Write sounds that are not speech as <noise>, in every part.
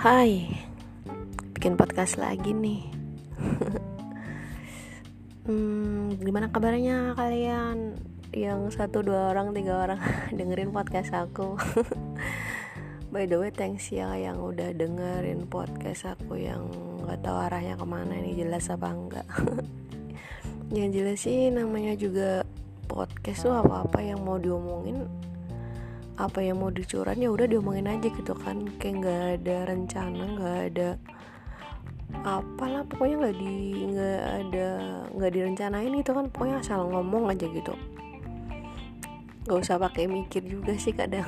Hai, bikin podcast lagi nih. <laughs> hmm, gimana kabarnya kalian? Yang satu dua orang tiga orang <laughs> dengerin podcast aku. <laughs> By the way, thanks ya yang udah dengerin podcast aku yang nggak tahu arahnya ke mana ini jelas apa enggak. yang jelas sih namanya juga podcast tuh apa-apa yang mau diomongin apa yang mau dicuran ya udah diomongin aja gitu kan. Kayak nggak ada rencana nggak ada apalah pokoknya nggak di nggak ada nggak direncanain gitu kan. Pokoknya asal ngomong aja gitu. Nggak usah pakai mikir juga sih kadang.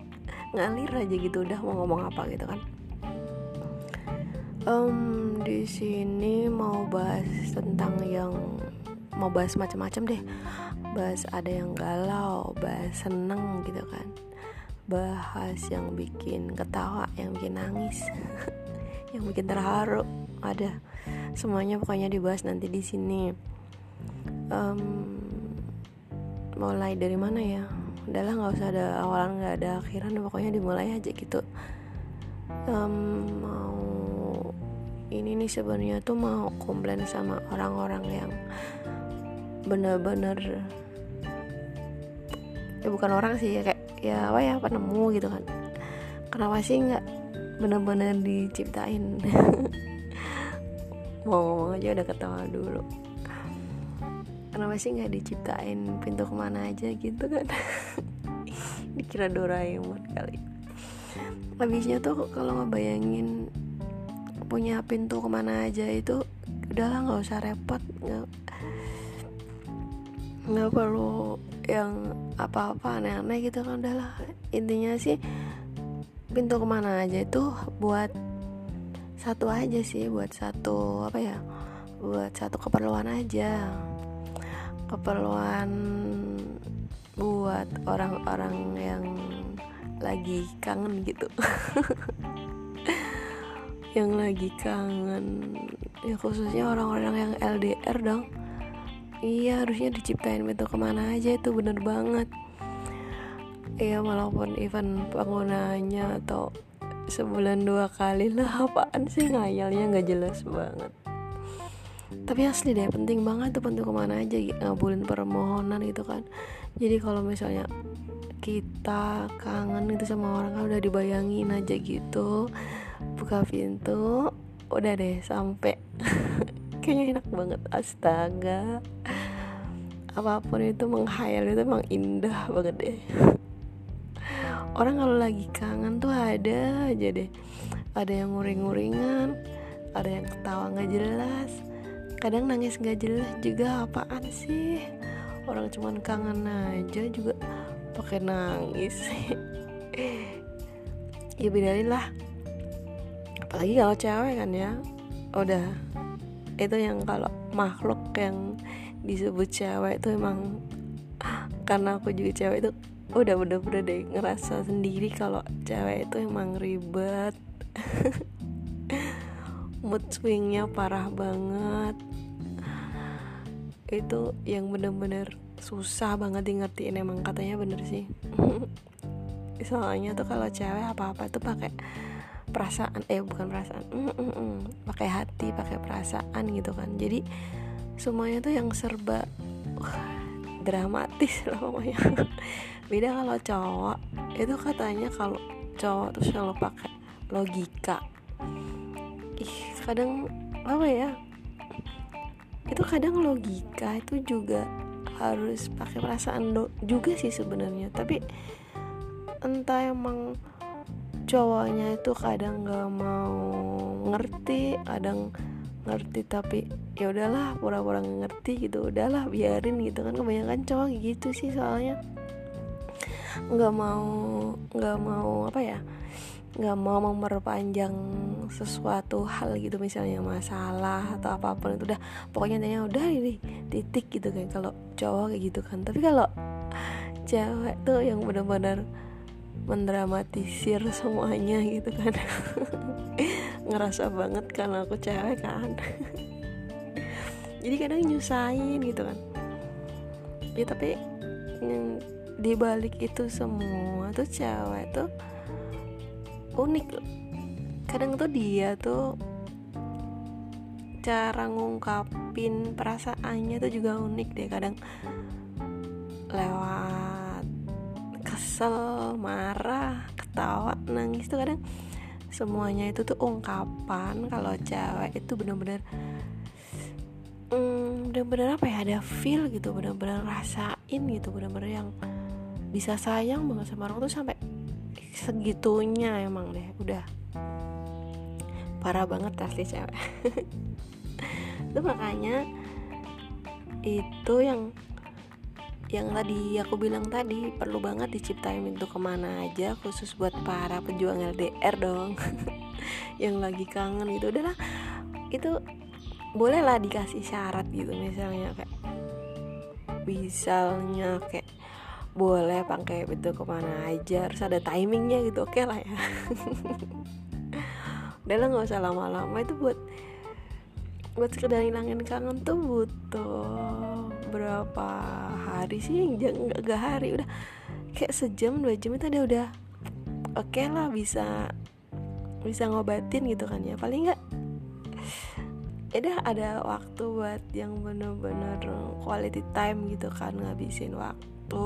<laughs> Ngalir aja gitu udah mau ngomong apa gitu kan. Um, di sini mau bahas tentang yang mau bahas macam-macam deh. Bahas ada yang galau bahas seneng gitu kan bahas yang bikin ketawa yang bikin nangis <laughs> yang bikin terharu. Ada semuanya pokoknya dibahas nanti di sini. Um, mulai dari mana ya? Udahlah nggak usah ada awalan nggak ada akhiran pokoknya dimulai aja gitu. Um, mau ini nih sebenarnya tuh mau komplain sama orang-orang yang bener-bener ya bukan orang sih ya kayak ya apa ya penemu gitu kan. Kenapa sih nggak bener-bener diciptain? <laughs> Mau ngomong aja udah ketawa dulu. Kenapa sih nggak diciptain? Pintu ke mana aja gitu kan? <laughs> Dikira Doraemon kali. Habisnya tuh kalau ngebayangin punya pintu ke mana aja itu udahlah nggak usah repot nggak nggak perlu yang apa-apa aneh-aneh gitu kan udahlah. Intinya sih pintu ke mana aja itu buat satu aja sih buat satu apa ya buat satu keperluan aja. Keperluan buat orang-orang yang lagi kangen gitu. <laughs> Yang lagi kangen ya khususnya orang-orang yang LDR dong iya harusnya diciptain pintu ke mana aja itu bener banget. Iya walaupun event penggunanya atau sebulan dua kali lah apaan sih ngayalnya nggak jelas banget. Tapi asli deh penting banget tuh pintu ke mana aja ngabulin permohonan gitu kan. Jadi kalau misalnya kita kangen itu sama orang kan udah dibayangin aja gitu buka pintu udah deh sampai kayaknya enak banget. Astaga. Apa pun itu menghayal itu emang indah banget deh. Orang kalau lagi kangen tuh ada aja deh. Ada yang nguring-nguringan ada yang ketawa nggak jelas. Kadang nangis nggak jelas juga apaan sih? Orang cuman kangen aja juga pakai nangis. <laughs> Ya bedain lah. Apalagi kalau cewek kan ya. Udah itu yang kalau makhluk yang disebut cewek itu emang karena aku juga cewek itu udah bener-bener deh ngerasa sendiri kalau cewek itu emang ribet. <laughs> Mood swingnya parah banget. Itu yang bener-bener susah banget di ngertiin emang katanya bener sih. <laughs> Soalnya tuh kalau cewek apa-apa tuh pakai perasaan eh bukan perasaan mm, mm, mm. pakai hati pakai perasaan gitu kan jadi semuanya tuh yang serba uh, dramatis <laughs> lah pokoknya beda kalau cowok itu katanya kalau cowok tuh selalu pakai logika ih kadang apa ya itu kadang logika itu juga harus pakai perasaan juga sih sebenarnya tapi entah emang cowoknya itu kadang nggak mau ngerti kadang ngerti tapi ya udahlah pura-pura ngerti gitu udahlah biarin gitu kan. Kebanyakan cowok gitu sih soalnya. Nggak mau nggak mau apa ya nggak mau memperpanjang sesuatu hal gitu misalnya masalah atau apa pun itu. Udah pokoknya intinya udah ini titik gitu kan kalau cowok kayak gitu kan. Tapi kalau cewek tuh yang benar-benar mendramatisir semuanya gitu kan. <laughs> Ngerasa banget karena aku cewek kan. <laughs> Jadi kadang nyusahin gitu kan. Ya tapi yang dibalik itu semua tuh cewek tuh unik. Kadang tuh dia tuh cara ngungkapin perasaannya tuh juga unik deh kadang lewat kesel marah ketawa nangis tuh kadang semuanya itu tuh ungkapan kalau cewek itu bener-bener hmm, bener-bener apa ya ada feel gitu bener-bener rasain gitu bener-bener yang bisa sayang banget sama orang tuh sampai segitunya emang deh udah. Parah banget asli cewek. <laughs> Itu makanya itu yang yang tadi aku bilang tadi perlu banget diciptain pintu ke mana aja khusus buat para pejuang LDR dong. <laughs> Yang lagi kangen gitu. Udahlah itu bolehlah dikasih syarat gitu misalnya kayak misalnya kayak boleh pakai pintu ke mana aja harus ada timingnya gitu oke okay lah ya. <laughs> Udahlah nggak usah lama-lama. Itu buat buat sekedar hilangin kangen tuh butuh berapa hari sih? Nggak gak hari udah kayak sejam dua jam itu ada udah oke okay lah bisa bisa ngobatin gitu kan ya. Paling nggak ya ada waktu buat yang bener-bener quality time gitu kan ngabisin waktu.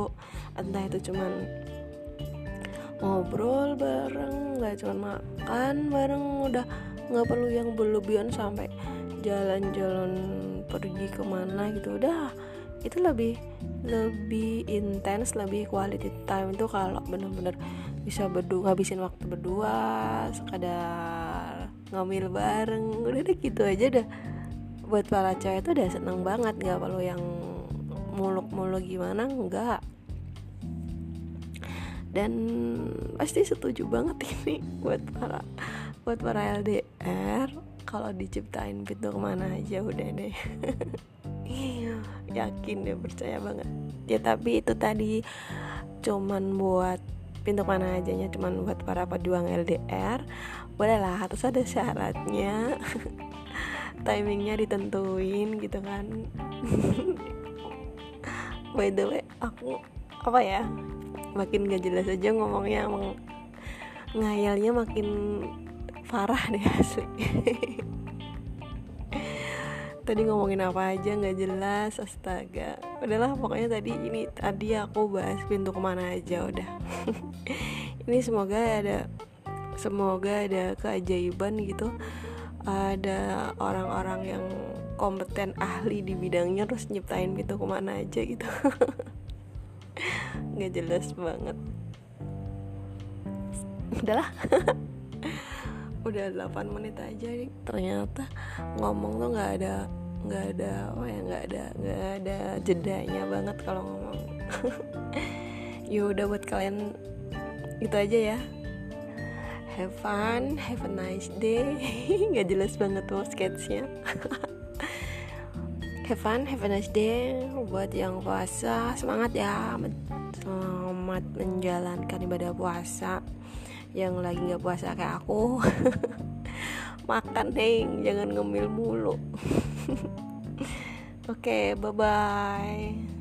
Entah itu cuman ngobrol bareng nggak cuma makan bareng udah nggak perlu yang berlebihan sampai jalan-jalan pergi ke mana gitu udah. Itu lebih lebih intens lebih quality time itu kalau bener-bener bisa berdua ngabisin waktu berdua sekadar ngambil bareng. Udah deh gitu aja dah. Buat para cewek itu udah seneng banget nggak perlu yang muluk-muluk gimana enggak dan pasti setuju banget ini <laughs> buat para buat para LDR kalau diciptain pintu ke mana aja udah deh. Yakin deh percaya banget. Ya tapi itu tadi cuman buat pintu mana aja nya cuman buat para pejuang LDR bolehlah harus ada syaratnya. Timingnya ditentuin gitu kan. By the way aku apa ya makin gak jelas aja ngomongnya emang ngayalnya makin parah deh asli. Tadi ngomongin apa aja nggak jelas astaga. Udahlah pokoknya tadi ini tadi aku bahas pintu ke mana aja udah. <laughs> Ini semoga ada semoga ada keajaiban gitu. Ada orang-orang yang kompeten ahli di bidangnya terus nyiptain pintu ke mana aja gitu. <laughs> Nggak jelas banget. Udahlah <laughs> udah 8 menit aja nih ternyata ngomong tuh nggak ada nggak ada oh ya nggak ada nggak ada jedanya banget kalau ngomong. <laughs> Ya udah buat kalian itu aja ya. Have fun have a nice day. <laughs> Nggak jelas banget tuh sketsnya <laughs> have fun have a nice day. Buat yang puasa semangat ya. Selamat menjalankan ibadah puasa yang lagi nggak puasa kayak aku <laughs> makan neng jangan ngemil mulu. <laughs> Oke okay, bye bye